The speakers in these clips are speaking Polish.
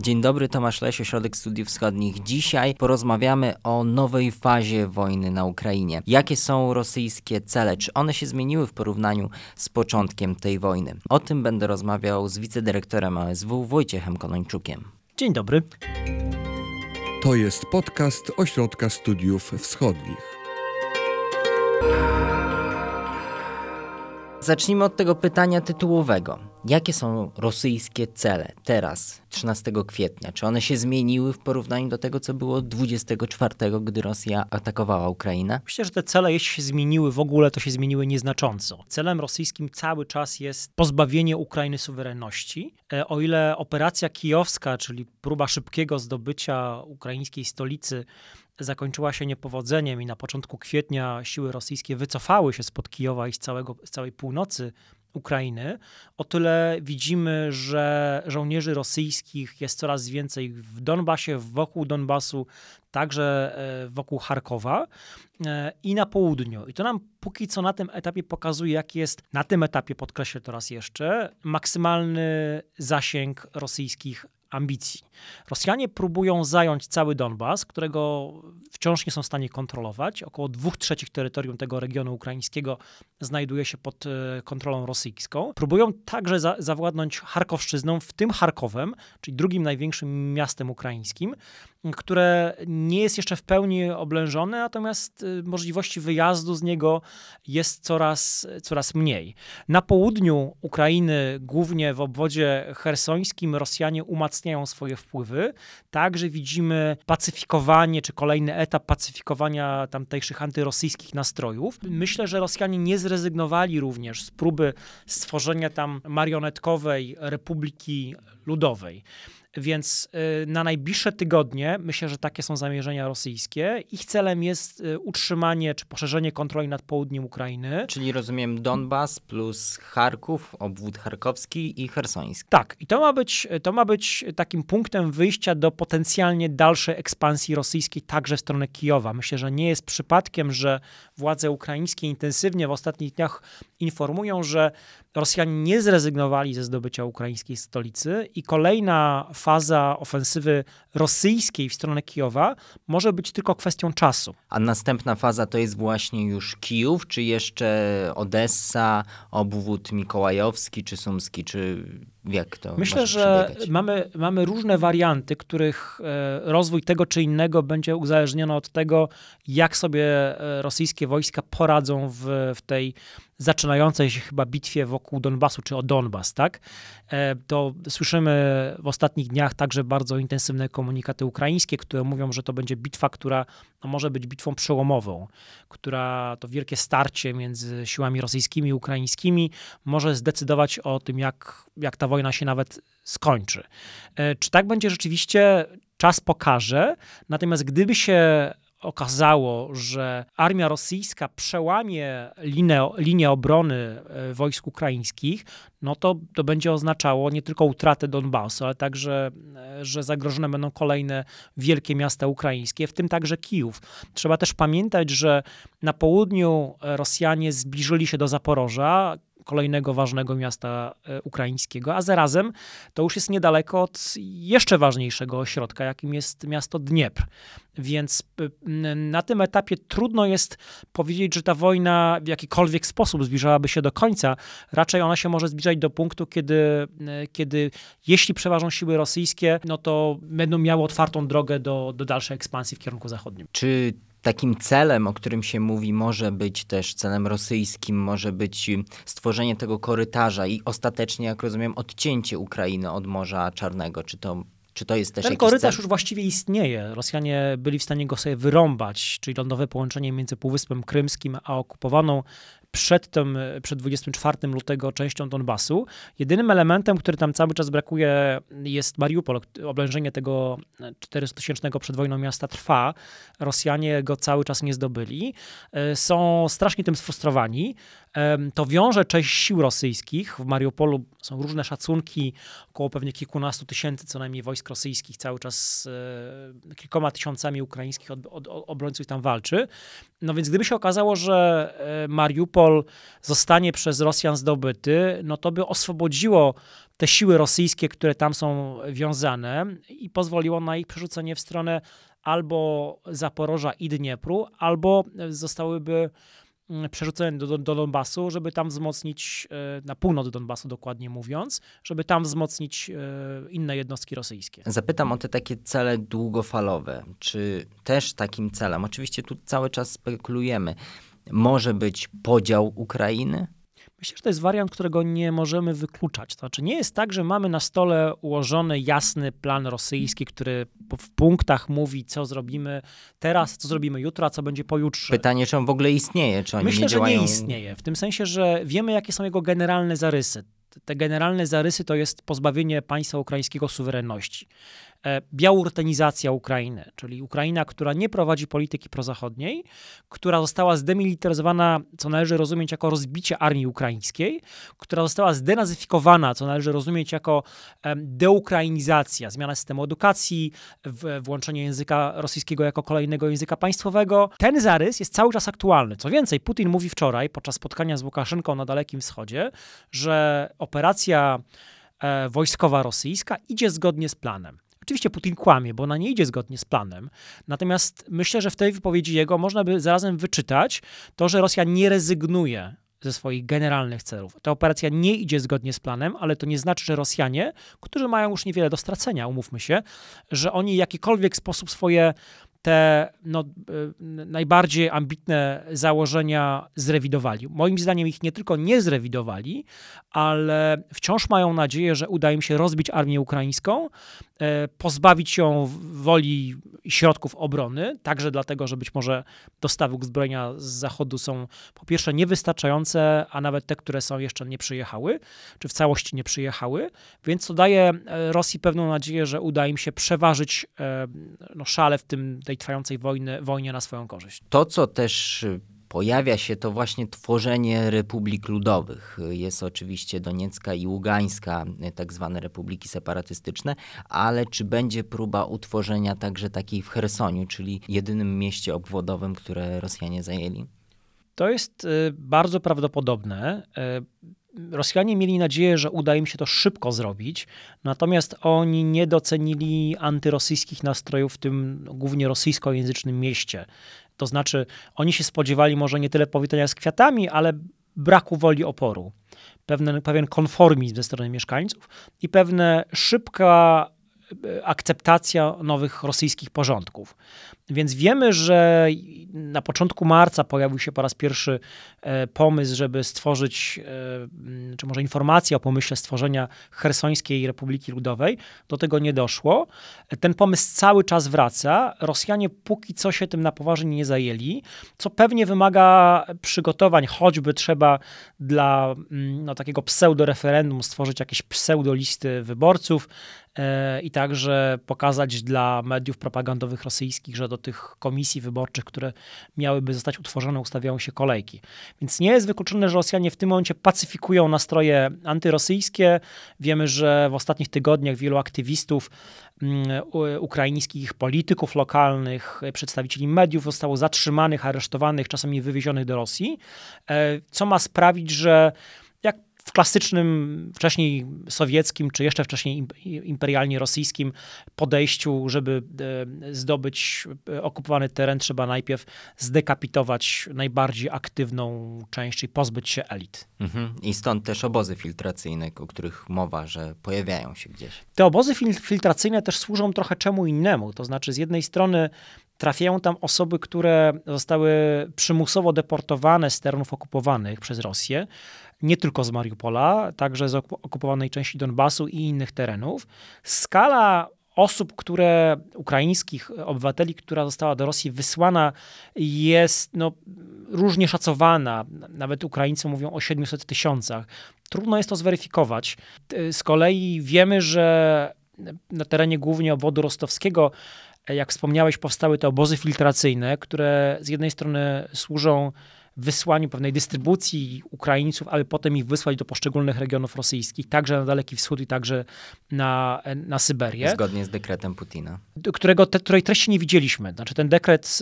Dzień dobry, Tomasz Leś, Ośrodek Studiów Wschodnich. Dzisiaj porozmawiamy o nowej fazie wojny na Ukrainie. Jakie są rosyjskie cele? Czy one się zmieniły w porównaniu z początkiem tej wojny? O tym będę rozmawiał z wicedyrektorem ASW Wojciechem Konończukiem. Dzień dobry. To jest podcast Ośrodka Studiów Wschodnich. Zacznijmy od tego pytania tytułowego. Jakie są rosyjskie cele teraz, 13 kwietnia? Czy one się zmieniły w porównaniu do tego, co było 24, gdy Rosja atakowała Ukrainę? Myślę, że te cele, jeśli się zmieniły w ogóle, to się zmieniły nieznacząco. Celem rosyjskim cały czas jest pozbawienie Ukrainy suwerenności. E, o ile operacja kijowska, czyli próba szybkiego zdobycia ukraińskiej stolicy, zakończyła się niepowodzeniem i na początku kwietnia siły rosyjskie wycofały się spod Kijowa i z, całego, z całej północy Ukrainy, o tyle widzimy, że żołnierzy rosyjskich jest coraz więcej w Donbasie, wokół Donbasu, także e, wokół Charkowa e, i na południu. I to nam póki co na tym etapie pokazuje, jaki jest, na tym etapie podkreślę to raz jeszcze, maksymalny zasięg rosyjskich ambicji. Rosjanie próbują zająć cały Donbas, którego wciąż nie są w stanie kontrolować. Około dwóch trzecich terytorium tego regionu ukraińskiego znajduje się pod e, kontrolą rosyjską. Próbują także za, zawładnąć Charkowszczyzną, w tym Charkowem, czyli drugim największym miastem ukraińskim, które nie jest jeszcze w pełni oblężone, natomiast y, możliwości wyjazdu z niego jest coraz, coraz mniej. Na południu Ukrainy, głównie w obwodzie hersońskim, Rosjanie umacniają swoje wpływy. Także widzimy pacyfikowanie, czy kolejny etap pacyfikowania tamtejszych antyrosyjskich nastrojów. Myślę, że Rosjanie nie zrezygnowali również z próby stworzenia tam marionetkowej republiki ludowej. Więc y, na najbliższe tygodnie myślę, że takie są zamierzenia rosyjskie. Ich celem jest y, utrzymanie czy poszerzenie kontroli nad południem Ukrainy. Czyli rozumiem Donbas plus Charków, obwód charkowski i hersoński. Tak, i to ma być, to ma być takim punktem wyjścia do potencjalnie dalszej ekspansji rosyjskiej także w stronę Kijowa. Myślę, że nie jest przypadkiem, że władze ukraińskie intensywnie w ostatnich dniach informują, że Rosjanie nie zrezygnowali ze zdobycia ukraińskiej stolicy i kolejna faza ofensywy rosyjskiej w stronę Kijowa może być tylko kwestią czasu. A następna faza to jest właśnie już Kijów, czy jeszcze Odessa, obwód mikołajowski, czy sumski, czy jak to Myślę, że mamy, mamy różne warianty, których e, rozwój tego czy innego będzie uzależniony od tego, jak sobie e, rosyjskie wojska poradzą w, w tej zaczynającej się chyba bitwie wokół Donbasu, czy o Donbas, tak? E, to słyszymy w ostatnich dniach także bardzo intensywne komunikaty ukraińskie, które mówią, że to będzie bitwa, która no, może być bitwą przełomową, która to wielkie starcie między siłami rosyjskimi i ukraińskimi może zdecydować o tym, jak, jak ta wojna się nawet skończy. E, czy tak będzie rzeczywiście? Czas pokaże. Natomiast gdyby się okazało, że armia rosyjska przełamie linię, linię obrony e, wojsk ukraińskich, no to to będzie oznaczało nie tylko utratę Donbasu, ale także, e, że zagrożone będą kolejne wielkie miasta ukraińskie, w tym także Kijów. Trzeba też pamiętać, że na południu Rosjanie zbliżyli się do Zaporoża, kolejnego ważnego miasta e, ukraińskiego, a zarazem to już jest niedaleko od jeszcze ważniejszego ośrodka, jakim jest miasto Dniepr. Więc na tym etapie trudno jest powiedzieć, że ta wojna w jakikolwiek sposób zbliżałaby się do końca. Raczej ona się może zbliżać do punktu, kiedy, kiedy jeśli przeważą siły rosyjskie, no to będą miały otwartą drogę do, do dalszej ekspansji w kierunku zachodnim. Czy takim celem, o którym się mówi, może być też celem rosyjskim, może być stworzenie tego korytarza i ostatecznie, jak rozumiem, odcięcie Ukrainy od Morza Czarnego. Czy to czy to jest też Ten korytarz cel? już właściwie istnieje. Rosjanie byli w stanie go sobie wyrąbać, czyli lądowe połączenie między Półwyspem Krymskim a okupowaną przed, tym, przed 24 lutego częścią Donbasu. Jedynym elementem, który tam cały czas brakuje, jest Mariupol. Oblężenie tego 400-tysięcznego przed wojną miasta trwa. Rosjanie go cały czas nie zdobyli. E, są strasznie tym sfrustrowani. To wiąże część sił rosyjskich. W Mariupolu są różne szacunki, około pewnie kilkunastu tysięcy co najmniej wojsk rosyjskich, cały czas e, kilkoma tysiącami ukraińskich od, obrońców tam walczy. No więc gdyby się okazało, że e, Mariupol zostanie przez Rosjan zdobyty, no to by oswobodziło te siły rosyjskie, które tam są wiązane i pozwoliło na ich przerzucenie w stronę albo Zaporoża i Dniepru, albo zostałyby mm, przerzucone do, do Donbasu, żeby tam wzmocnić, e, na północ Donbasu dokładnie mówiąc, żeby tam wzmocnić e, inne jednostki rosyjskie. Zapytam o te takie cele długofalowe. Czy też takim celem, oczywiście tu cały czas spekulujemy, może być podział Ukrainy? Myślę, że to jest wariant, którego nie możemy wykluczać. To znaczy, nie jest tak, że mamy na stole ułożony jasny plan rosyjski, który w punktach mówi, co zrobimy teraz, co zrobimy jutro, a co będzie pojutrze. Pytanie, czy on w ogóle istnieje, czy oni Myślę, nie działają... że nie istnieje, w tym sensie, że wiemy, jakie są jego generalne zarysy. Te generalne zarysy to jest pozbawienie państwa ukraińskiego suwerenności. E, białortenizacja Ukrainy, czyli Ukraina, która nie prowadzi polityki prozachodniej, która została zdemilitaryzowana, co należy rozumieć jako rozbicie armii ukraińskiej, która została zdenazyfikowana, co należy rozumieć jako deukrainizacja, zmiana systemu edukacji, włączenie języka rosyjskiego jako kolejnego języka państwowego. Ten zarys jest cały czas aktualny. Co więcej, Putin mówi wczoraj podczas spotkania z Łukaszenką na Dalekim Wschodzie, że operacja e, wojskowa rosyjska idzie zgodnie z planem. Oczywiście Putin kłamie, bo ona nie idzie zgodnie z planem. Natomiast myślę, że w tej wypowiedzi jego można by zarazem wyczytać to, że Rosja nie rezygnuje ze swoich generalnych celów. Ta operacja nie idzie zgodnie z planem, ale to nie znaczy, że Rosjanie, którzy mają już niewiele do stracenia, umówmy się, że oni w jakikolwiek sposób swoje te no, y, najbardziej ambitne założenia zrewidowali. Moim zdaniem ich nie tylko nie zrewidowali, ale wciąż mają nadzieję, że uda im się rozbić armię ukraińską, e, pozbawić ją woli i środków obrony, także dlatego, że być może dostawy uzbrojenia z zachodu są po pierwsze niewystarczające, a nawet te, które są jeszcze nie przyjechały, czy w całości nie przyjechały, więc to daje e, Rosji pewną nadzieję, że uda im się przeważyć e, no, szale w tym, tej trwającej wojny, wojnie na swoją korzyść. To, co też y, pojawia się, to właśnie tworzenie republik ludowych. Jest oczywiście Doniecka i Ługańska, y, tak zwane republiki separatystyczne, ale czy będzie próba utworzenia także takiej w Chersoniu, czyli jedynym mieście obwodowym, które Rosjanie zajęli? To jest y, bardzo prawdopodobne. Rosjanie mieli nadzieję, że uda im się to szybko zrobić, natomiast oni nie docenili antyrosyjskich nastrojów w tym głównie rosyjskojęzycznym mieście. To znaczy, oni się spodziewali może nie tyle powitania z kwiatami, ale braku woli oporu. Pewien, pewien konformizm ze strony mieszkańców i pewna szybka e, akceptacja nowych rosyjskich porządków. Więc wiemy, że na początku marca pojawił się po raz pierwszy e, pomysł, żeby stworzyć, e, czy może informacja o pomyśle stworzenia Hersońskiej Republiki Ludowej. Do tego nie doszło. Ten pomysł cały czas wraca. Rosjanie póki co się tym na poważnie nie zajęli, co pewnie wymaga przygotowań, choćby trzeba dla no, takiego pseudo-referendum stworzyć jakieś pseudo-listy wyborców e, i także pokazać dla mediów propagandowych rosyjskich, że do do tych komisji wyborczych, które miałyby zostać utworzone, ustawiają się kolejki. Więc nie jest wykluczone, że Rosjanie w tym momencie pacyfikują nastroje antyrosyjskie. Wiemy, że w ostatnich tygodniach wielu aktywistów mm, ukraińskich polityków lokalnych, przedstawicieli mediów zostało zatrzymanych, aresztowanych, czasami wywiezionych do Rosji, e, co ma sprawić, że w klasycznym, wcześniej sowieckim, czy jeszcze wcześniej imperialnie rosyjskim podejściu, żeby e, zdobyć e, okupowany teren, trzeba najpierw zdekapitować najbardziej aktywną część, czyli pozbyć się elit. Mhm. I stąd też obozy filtracyjne, o których mowa, że pojawiają się gdzieś. Te obozy filtracyjne też służą trochę czemu innemu. To znaczy, z jednej strony trafiają tam osoby, które zostały przymusowo deportowane z terenów okupowanych przez Rosję, nie tylko z Mariupola, także z okupowanej części Donbasu i innych terenów. Skala osób, które, ukraińskich obywateli, która została do Rosji wysłana, jest no, różnie szacowana. Nawet Ukraińcy mówią o 700 tysiącach. Trudno jest to zweryfikować. Z kolei wiemy, że na terenie głównie obwodu rostowskiego Jak wspomniałeś, powstały te obozy filtracyjne, które z jednej strony służą wysłaniu pewnej dystrybucji Ukraińców, aby potem ich wysłać do poszczególnych regionów rosyjskich, także na Daleki Wschód i także na, na Syberię. Zgodnie z dekretem Putina. Którego, te, której treści nie widzieliśmy. Znaczy ten dekret,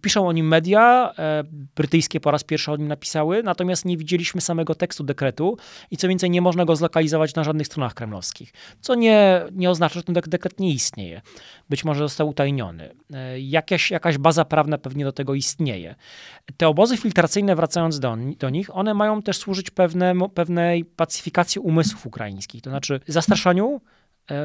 piszą o nim media, e, brytyjskie po raz pierwszy o nim napisały, natomiast nie widzieliśmy samego tekstu dekretu i co więcej nie można go zlokalizować na żadnych stronach kremlowskich. Co nie, nie oznacza, że ten dekret nie istnieje. Być może został utajniony. E, jakaś, jakaś baza prawna pewnie do tego istnieje. Te obozy filtracyjne wracając do, do nich, one mają też służyć pewne, pewnej pacyfikacji umysłów ukraińskich, to znaczy zastraszaniu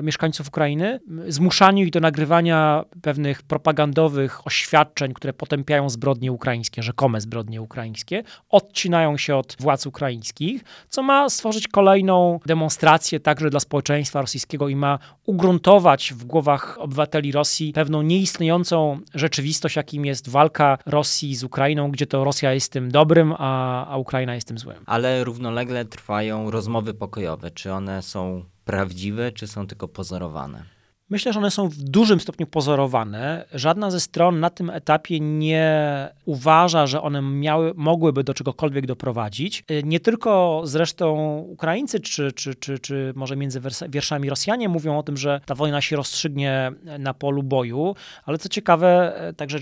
mieszkańców Ukrainy, zmuszaniu ich do nagrywania pewnych propagandowych oświadczeń, które potępiają zbrodnie ukraińskie, rzekome zbrodnie ukraińskie, odcinają się od władz ukraińskich, co ma stworzyć kolejną demonstrację także dla społeczeństwa rosyjskiego i ma ugruntować w głowach obywateli Rosji pewną nieistniejącą rzeczywistość, jakim jest walka Rosji z Ukrainą, gdzie to Rosja jest tym dobrym, a, a Ukraina jest tym złym. Ale równolegle trwają rozmowy pokojowe. Czy one są prawdziwe, czy są tylko pozorowane? Myślę, że one są w dużym stopniu pozorowane. Żadna ze stron na tym etapie nie uważa, że one miały, mogłyby do czegokolwiek doprowadzić. Y, nie tylko zresztą Ukraińcy, czy, czy, czy, czy może między wierszami Rosjanie mówią o tym, że ta wojna się rozstrzygnie na polu boju, ale co ciekawe, y, także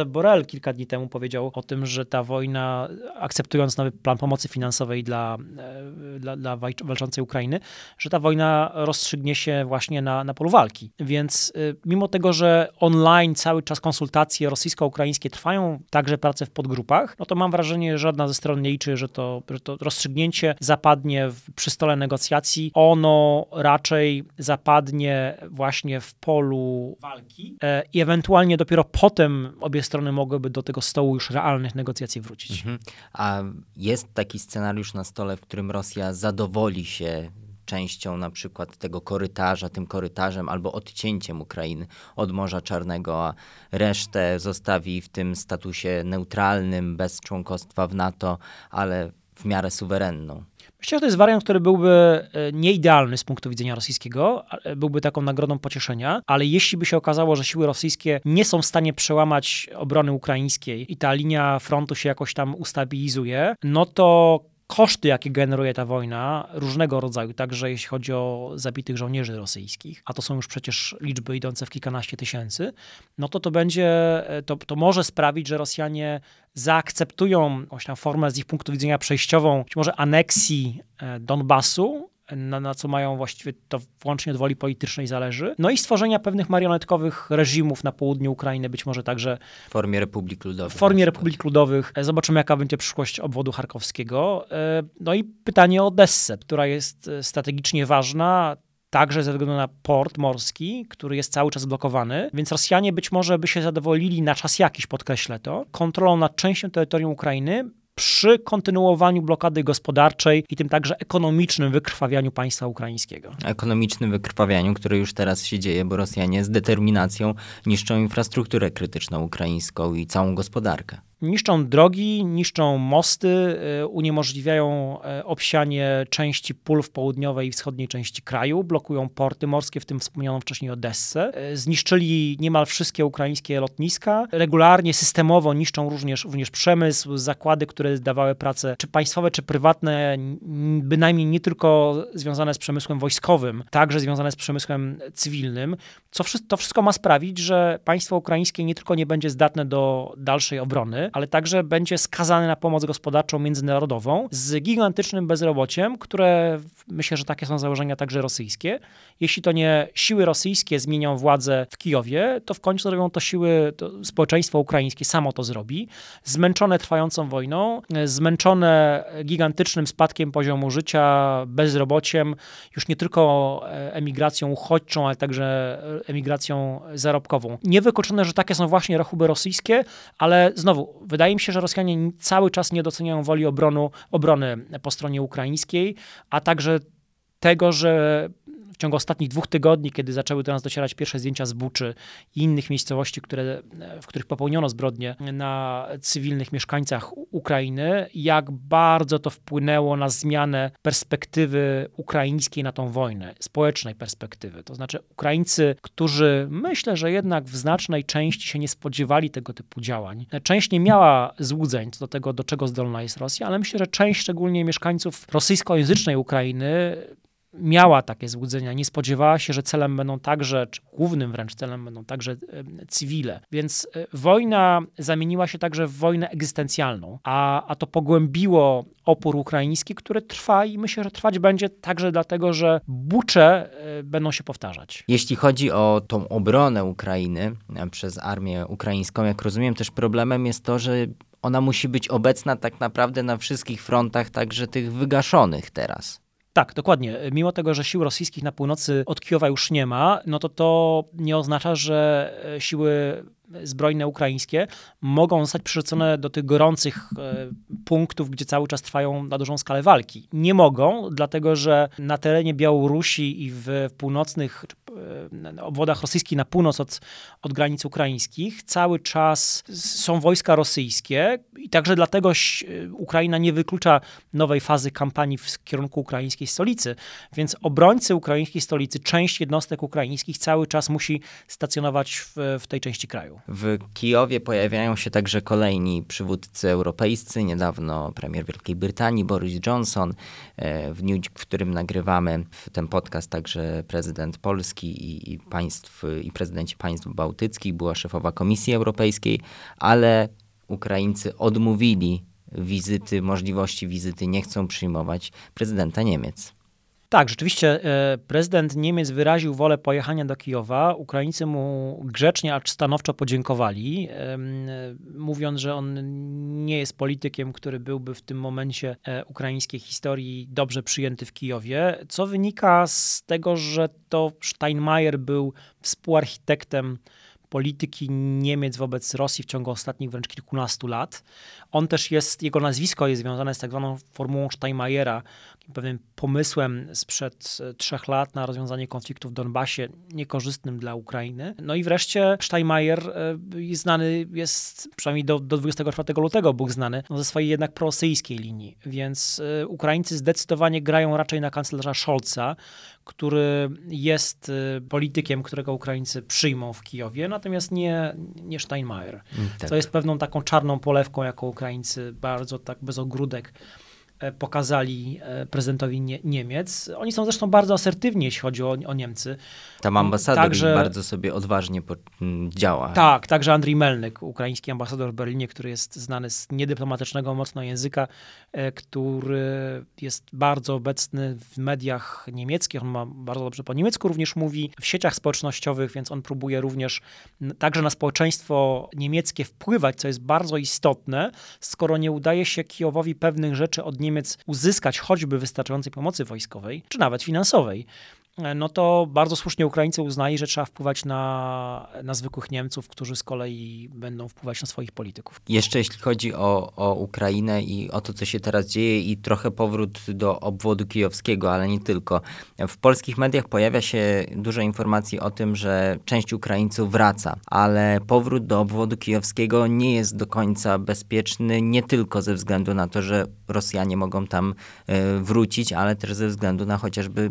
y, Borrell kilka dni temu powiedział o tym, że ta wojna, akceptując nowy plan pomocy finansowej dla, dla, dla walczącej Ukrainy, że ta wojna rozstrzygnie się właśnie na, na polu walki. Więc y, mimo tego, że online cały czas konsultacje rosyjsko-ukraińskie trwają, także prace w podgrupach, no to mam wrażenie, że żadna ze stron nie liczy, że to, że to rozstrzygnięcie zapadnie w, przy stole negocjacji. Ono raczej zapadnie właśnie w polu walki e, i ewentualnie dopiero potem obie strony mogłyby do tego stołu już realnych negocjacji wrócić. Mhm. A jest taki scenariusz na stole, w którym Rosja zadowoli się częścią na przykład tego korytarza, tym korytarzem albo odcięciem Ukrainy od Morza Czarnego, a resztę zostawi w tym statusie neutralnym, bez członkostwa w NATO, ale w miarę suwerenną. Myślę, że to jest wariant, który byłby e, nieidealny z punktu widzenia rosyjskiego, byłby taką nagrodą pocieszenia, ale jeśli by się okazało, że siły rosyjskie nie są w stanie przełamać obrony ukraińskiej i ta linia frontu się jakoś tam ustabilizuje, no to koszty, jakie generuje ta wojna, różnego rodzaju, także jeśli chodzi o zabitych żołnierzy rosyjskich, a to są już przecież liczby idące w kilkanaście tysięcy, no to to będzie, to, to może sprawić, że Rosjanie zaakceptują jakąś tam formę z ich punktu widzenia przejściową, być może aneksji e, Donbasu, na, na co mają właściwie to włącznie od woli politycznej zależy. No i stworzenia pewnych marionetkowych reżimów na południu Ukrainy, być może także w formie Republik Ludowych. W formie Republik Ludowych. E, zobaczymy, jaka będzie przyszłość obwodu charkowskiego. E, no i pytanie o Odessę, która jest e, strategicznie ważna także ze względu na port morski, który jest cały czas blokowany, więc Rosjanie być może by się zadowolili na czas jakiś, podkreślę to, kontrolą nad częścią terytorium Ukrainy, przy kontynuowaniu blokady gospodarczej i tym także ekonomicznym wykrwawianiu państwa ukraińskiego. Ekonomicznym wykrwawianiu, które już teraz się dzieje, bo Rosjanie z determinacją niszczą infrastrukturę krytyczną ukraińską i całą gospodarkę niszczą drogi, niszczą mosty, y, uniemożliwiają e, obsianie części pól w południowej i wschodniej części kraju, blokują porty morskie, w tym wspomnianą wcześniej Odessę. E, zniszczyli niemal wszystkie ukraińskie lotniska. Regularnie, systemowo niszczą również, również przemysł, zakłady, które dawały pracę, czy państwowe, czy prywatne, bynajmniej nie tylko związane z przemysłem wojskowym, także związane z przemysłem cywilnym. Co, to wszystko ma sprawić, że państwo ukraińskie nie tylko nie będzie zdatne do dalszej obrony, ale także będzie skazany na pomoc gospodarczą międzynarodową z gigantycznym bezrobociem, które myślę, że takie są założenia także rosyjskie. Jeśli to nie siły rosyjskie zmienią władzę w Kijowie, to w końcu zrobią to siły, to społeczeństwo ukraińskie samo to zrobi. Zmęczone trwającą wojną, zmęczone gigantycznym spadkiem poziomu życia, bezrobociem, już nie tylko e, emigracją uchodźczą, ale także emigracją zarobkową. Niewykluczone, że takie są właśnie rachuby rosyjskie, ale znowu, wydaje mi się, że Rosjanie cały czas nie doceniają woli obronu, obrony po stronie ukraińskiej, a także tego, że ciągu ostatnich dwóch tygodni, kiedy zaczęły do nas docierać pierwsze zdjęcia z Buczy i innych miejscowości, które, w których popełniono zbrodnie na cywilnych mieszkańcach Ukrainy, jak bardzo to wpłynęło na zmianę perspektywy ukraińskiej na tą wojnę, społecznej perspektywy. To znaczy Ukraińcy, którzy myślę, że jednak w znacznej części się nie spodziewali tego typu działań. Część nie miała złudzeń co do tego, do czego zdolna jest Rosja, ale myślę, że część szczególnie mieszkańców rosyjskojęzycznej Ukrainy miała takie złudzenia, nie spodziewała się, że celem będą także, czy głównym wręcz celem będą także cywile. Więc e, wojna zamieniła się także w wojnę egzystencjalną, a, a to pogłębiło opór ukraiński, który trwa i myślę, że trwać będzie także dlatego, że bucze e, będą się powtarzać. Jeśli chodzi o tą obronę Ukrainy e, przez armię ukraińską, jak rozumiem, też problemem jest to, że ona musi być obecna tak naprawdę na wszystkich frontach, także tych wygaszonych teraz. Tak, dokładnie. Mimo tego, że sił rosyjskich na północy od Kijowa już nie ma, no to to nie oznacza, że e, siły zbrojne ukraińskie mogą zostać przerzucone do tych gorących e, punktów, gdzie cały czas trwają na dużą skalę walki. Nie mogą, dlatego że na terenie Białorusi i w północnych e, obwodach rosyjskich na północ od, od granic ukraińskich cały czas są wojska rosyjskie i także dlatego Ukraina nie wyklucza nowej fazy kampanii w kierunku ukraińskiej stolicy. Więc obrońcy ukraińskiej stolicy, część jednostek ukraińskich cały czas musi stacjonować w, w tej części kraju. W Kijowie pojawiają się także kolejni przywódcy europejscy. Niedawno premier Wielkiej Brytanii Boris Johnson. E, w dniu, w którym nagrywamy ten podcast, także prezydent Polski i, i państw, i prezydenci państw bałtyckich, była szefowa Komisji Europejskiej, ale Ukraińcy odmówili wizyty, możliwości wizyty, nie chcą przyjmować prezydenta Niemiec. Tak, rzeczywiście e, prezydent Niemiec wyraził wolę pojechania do Kijowa. Ukraińcy mu grzecznie, acz stanowczo podziękowali, mówiąc, że on nie jest politykiem, który byłby w tym momencie e, ukraińskiej historii dobrze przyjęty w Kijowie, co wynika z tego, że to Steinmeier był współarchitektem polityki Niemiec wobec Rosji w ciągu ostatnich wręcz kilkunastu lat. On też jest, jego nazwisko jest związane z tak zwaną formułą Steinmeiera, pewnym pomysłem sprzed e, trzech lat na rozwiązanie konfliktu w Donbasie, niekorzystnym dla Ukrainy. No i wreszcie Steinmeier e, znany, jest przynajmniej do, do 24 lutego był znany no, ze swojej jednak prorosyjskiej linii, więc e, Ukraińcy zdecydowanie grają raczej na kanclerza Scholza, który jest politykiem, którego Ukraińcy przyjmą w Kijowie, natomiast nie, nie Steinmeier, mm, tak. co jest pewną taką czarną polewką, jaką Ukraińcy bardzo tak bez ogródek pokazali e, prezydentowi Nie Niemiec. Oni są zresztą bardzo asertywni, jeśli chodzi o, o Niemcy. Tam ambasador także, bardzo sobie odważnie działa. Tak, także Andrzej Melnyk, ukraiński ambasador w Berlinie, który jest znany z niedyplomatycznego mocno języka, e, który jest bardzo obecny w mediach niemieckich. On ma bardzo dobrze po niemiecku również mówi, w sieciach społecznościowych, więc on próbuje również także na społeczeństwo niemieckie wpływać, co jest bardzo istotne, skoro nie udaje się Kijowowi pewnych rzeczy od Niemiec Niemiec uzyskać choćby wystarczającej pomocy wojskowej, czy nawet finansowej, no to bardzo słusznie Ukraińcy uznali, że trzeba wpływać na, na zwykłych Niemców, którzy z kolei będą wpływać na swoich polityków. Jeszcze jeśli chodzi o, o Ukrainę i o to, co się teraz dzieje i trochę powrót do obwodu kijowskiego, ale nie tylko. W polskich mediach pojawia się dużo informacji o tym, że część Ukraińców wraca, ale powrót do obwodu kijowskiego nie jest do końca bezpieczny, nie tylko ze względu na to, że Rosjanie mogą tam e, wrócić, ale też ze względu na chociażby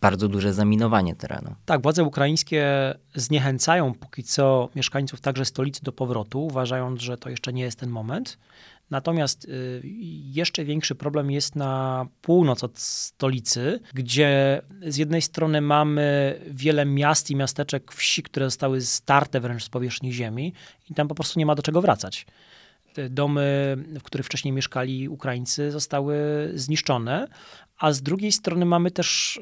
bardzo duże zaminowanie terenu. Tak, władze ukraińskie zniechęcają póki co mieszkańców także stolicy do powrotu, uważając, że to jeszcze nie jest ten moment. Natomiast y, jeszcze większy problem jest na północ od stolicy, gdzie z jednej strony mamy wiele miast i miasteczek, wsi, które zostały starte wręcz z powierzchni ziemi i tam po prostu nie ma do czego wracać domy, w których wcześniej mieszkali Ukraińcy, zostały zniszczone, a z drugiej strony mamy też,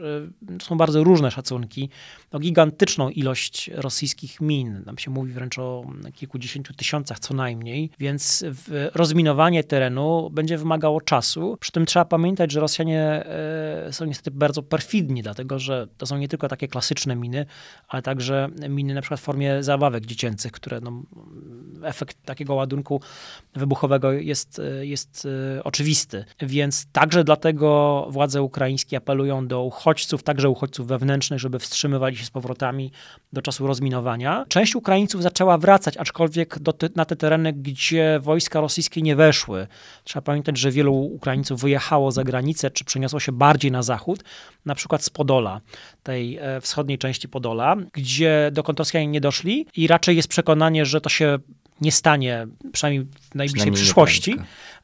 e, są bardzo różne szacunki, no, gigantyczną ilość rosyjskich min. Tam się mówi wręcz o kilkudziesięciu tysiącach co najmniej, więc rozminowanie terenu będzie wymagało czasu. Przy tym trzeba pamiętać, że Rosjanie e, są niestety bardzo perfidni, dlatego że to są nie tylko takie klasyczne miny, ale także miny na przykład w formie zabawek dziecięcych, które no, efekt takiego ładunku wybuchowego jest, jest e, oczywisty. Więc także dlatego władze władze ukraińskie apelują do uchodźców, także uchodźców wewnętrznych, żeby wstrzymywali się z powrotami do czasu rozminowania. Część Ukraińców zaczęła wracać, aczkolwiek te, na te tereny, gdzie wojska rosyjskie nie weszły. Trzeba pamiętać, że wielu Ukraińców wyjechało za granicę, czy przeniosło się bardziej na zachód, na przykład z Podola, tej e, wschodniej części Podola, gdzie dokąd Rosjanie nie doszli i raczej jest przekonanie, że to się nie stanie, przynajmniej w najbliższej przyszłości.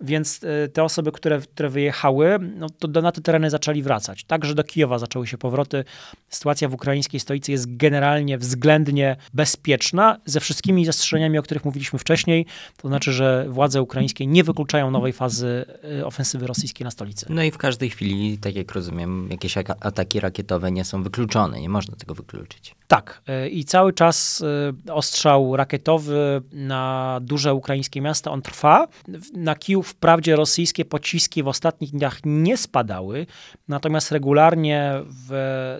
Więc e, te osoby, które, które wyjechały, no to do, na te tereny zaczęli wracać. Także do Kijowa zaczęły się powroty. Sytuacja w ukraińskiej stolicy jest generalnie względnie bezpieczna, ze wszystkimi zastrzeżeniami, o których mówiliśmy wcześniej. To znaczy, że władze ukraińskie nie wykluczają nowej fazy e, ofensywy rosyjskiej na stolicę. No i w każdej chwili, tak jak rozumiem, jakieś ataki rakietowe nie są wykluczone. Nie można tego wykluczyć. Tak. E, I cały czas ostrzał rakietowy na duże ukraińskie miasta, on trwa. Na Kijów Wprawdzie rosyjskie pociski w ostatnich dniach nie spadały, natomiast regularnie w,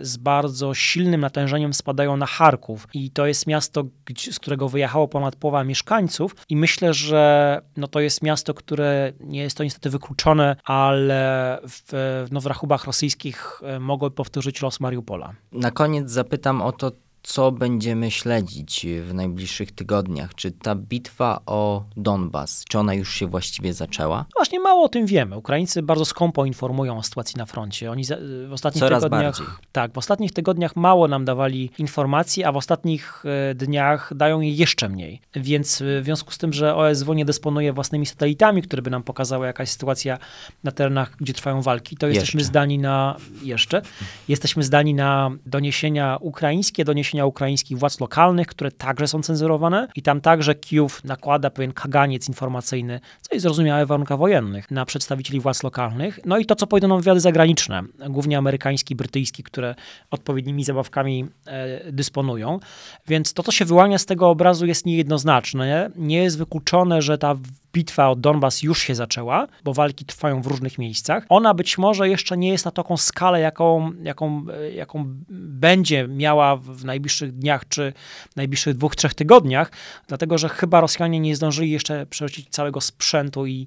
z bardzo silnym natężeniem spadają na Charków. I to jest miasto, z którego wyjechało ponad połowa mieszkańców. I myślę, że no to jest miasto, które nie jest to niestety wykluczone, ale w, no w rachubach rosyjskich e, mogło powtórzyć los Mariupola. Na koniec zapytam o to, co będziemy śledzić w najbliższych tygodniach? Czy ta bitwa o Donbas, czy ona już się właściwie zaczęła? No właśnie mało o tym wiemy. Ukraińcy bardzo skąpo informują o sytuacji na froncie. Oni w ostatnich Coraz tygodniach bardziej. tak, w ostatnich tygodniach mało nam dawali informacji, a w ostatnich e, dniach dają je jeszcze mniej. Więc e, w związku z tym, że OSW nie dysponuje własnymi satelitami, które by nam pokazały jakaś sytuacja na terenach, gdzie trwają walki, to jesteśmy jeszcze. zdani na jeszcze jesteśmy zdani na doniesienia ukraińskie, doniesienia doniesienia ukraińskich władz lokalnych, które także są cenzurowane i tam także Kijów nakłada pewien kaganiec informacyjny, co jest zrozumiałe w warunkach wojennych, na przedstawicieli władz lokalnych. No i to, co pojedyną wywiady zagraniczne, głównie amerykański, brytyjski, które odpowiednimi zabawkami e, dysponują. Więc to, co się wyłania z tego obrazu jest niejednoznaczne. Nie jest wykluczone, że ta bitwa o Donbas już się zaczęła, bo walki trwają w różnych miejscach. Ona być może jeszcze nie jest na taką skalę, jaką, jaką, jaką będzie miała w najbliższych dniach czy najbliższych dwóch, trzech tygodniach, dlatego że chyba Rosjanie nie zdążyli jeszcze przerzucić całego sprzętu i,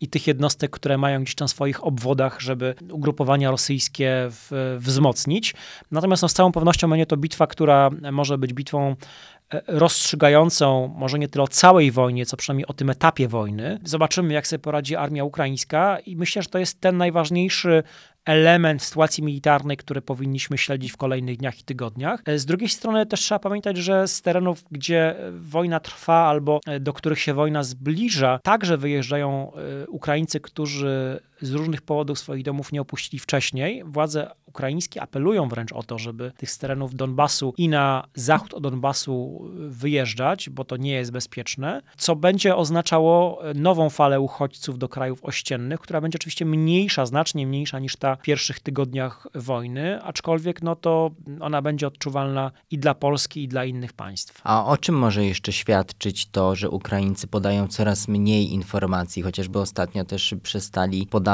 i tych jednostek, które mają gdzieś tam w swoich obwodach, żeby ugrupowania rosyjskie w, wzmocnić. Natomiast no, z całą pewnością będzie to bitwa, która może być bitwą E, rozstrzygającą może nie tyle o całej wojnie, co przynajmniej o tym etapie wojny. Zobaczymy, jak sobie poradzi armia ukraińska i myślę, że to jest ten najważniejszy element sytuacji militarnej, który powinniśmy śledzić w kolejnych dniach i tygodniach. E, z drugiej strony też trzeba pamiętać, że z terenów, gdzie wojna trwa albo e, do których się wojna zbliża, także wyjeżdżają Ukraińcy, którzy z różnych powodów swoich domów nie opuścili wcześniej. Władze ukraińskie apelują wręcz o to, żeby tych z terenów Donbasu i na zachód od Donbasu wyjeżdżać, bo to nie jest bezpieczne, co będzie oznaczało nową falę uchodźców do krajów ościennych, która będzie oczywiście mniejsza, znacznie mniejsza niż ta w pierwszych tygodniach wojny, aczkolwiek no to ona będzie odczuwalna i dla Polski, i dla innych państw. A o czym może jeszcze świadczyć to, że Ukraińcy podają coraz mniej informacji, chociażby ostatnio też przestali podawać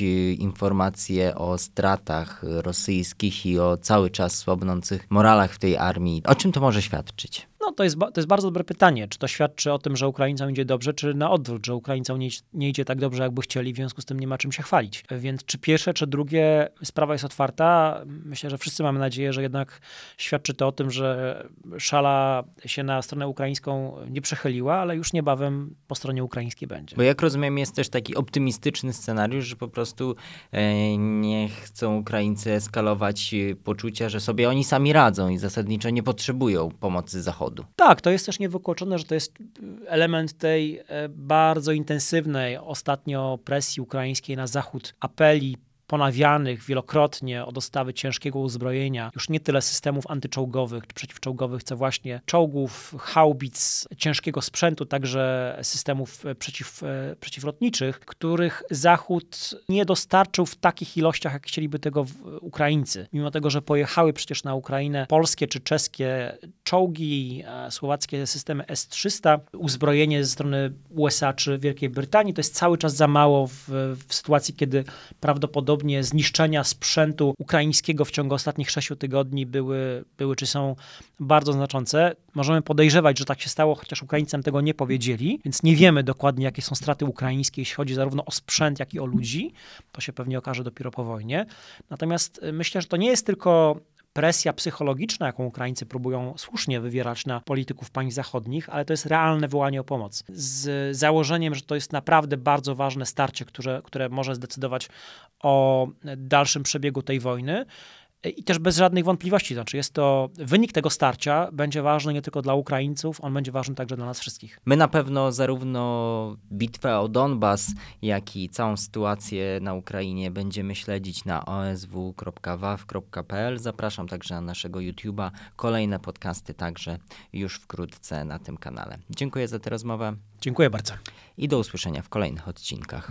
y, informacje o stratach rosyjskich i o cały czas słabnących moralach w tej armii. O czym to może świadczyć? No to jest, to jest bardzo dobre pytanie. Czy to świadczy o tym, że Ukraińcom idzie dobrze, czy na odwrót, że Ukraińcom nie, nie idzie tak dobrze, jakby chcieli, w związku z tym nie ma czym się chwalić. Więc czy pierwsze, czy drugie, sprawa jest otwarta. Myślę, że wszyscy mamy nadzieję, że jednak świadczy to o tym, że szala się na stronę ukraińską nie przechyliła, ale już niebawem po stronie ukraińskiej będzie. Bo jak rozumiem, jest też taki optymistyczny scenariusz, że po prostu e, nie chcą Ukraińcy eskalować e, poczucia, że sobie oni sami radzą i zasadniczo nie potrzebują pomocy Zachodu. Tak, to jest też niewykluczone, że to jest element tej e, bardzo intensywnej ostatnio presji ukraińskiej na Zachód, apeli ponawianych wielokrotnie o dostawy ciężkiego uzbrojenia, już nie tyle systemów antyczołgowych czy przeciwczołgowych, co właśnie czołgów, haubic, ciężkiego sprzętu, także systemów e, przeciw, e, przeciwlotniczych, których Zachód nie dostarczył w takich ilościach, jak chcieliby tego Ukraińcy. Mimo tego, że pojechały przecież na Ukrainę polskie czy czeskie czołgi, e, słowackie systemy S-300, uzbrojenie ze strony USA czy Wielkiej Brytanii, to jest cały czas za mało w, w sytuacji, kiedy prawdopodobnie prawdopodobnie zniszczenia sprzętu ukraińskiego w ciągu ostatnich sześciu tygodni były, były czy są bardzo znaczące. Możemy podejrzewać, że tak się stało, chociaż Ukraińcom tego nie powiedzieli, więc nie wiemy dokładnie, jakie są straty ukraińskie, jeśli chodzi zarówno o sprzęt, jak i o ludzi. To się pewnie okaże dopiero po wojnie. Natomiast y, myślę, że to nie jest tylko presja psychologiczna, jaką Ukraińcy próbują słusznie wywierać na polityków państw zachodnich, ale to jest realne wołanie o pomoc. Z założeniem, że to jest naprawdę bardzo ważne starcie, które, które może zdecydować o dalszym przebiegu tej wojny. I też bez żadnych wątpliwości, znaczy jest to wynik tego starcia będzie ważny nie tylko dla Ukraińców, on będzie ważny także dla nas wszystkich. My na pewno zarówno bitwę o Donbas, jak i całą sytuację na Ukrainie będziemy śledzić na osw.waw.pl. Zapraszam także na naszego YouTube'a. Kolejne podcasty także już wkrótce na tym kanale. Dziękuję za tę rozmowę. Dziękuję bardzo. I do usłyszenia w kolejnych odcinkach.